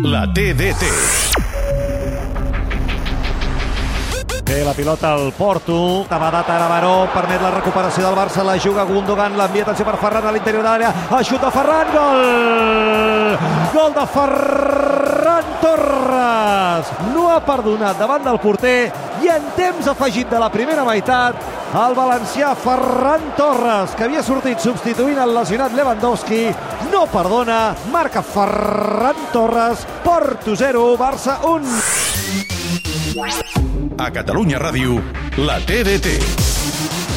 La TDT. Té la pilota al Porto. Tabadat ara Baró. Permet la recuperació del Barça. La juga Gundogan. L'envia atenció per Ferran a l'interior de l'àrea. Aixuta Ferran. Gol! Gol de Ferran Torres. No ha perdonat davant del porter i en temps afegit de la primera meitat el valencià Ferran Torres, que havia sortit substituint el lesionat Lewandowski, no perdona, marca Ferran Torres, Porto 0, Barça 1. A Catalunya Ràdio, la TDT.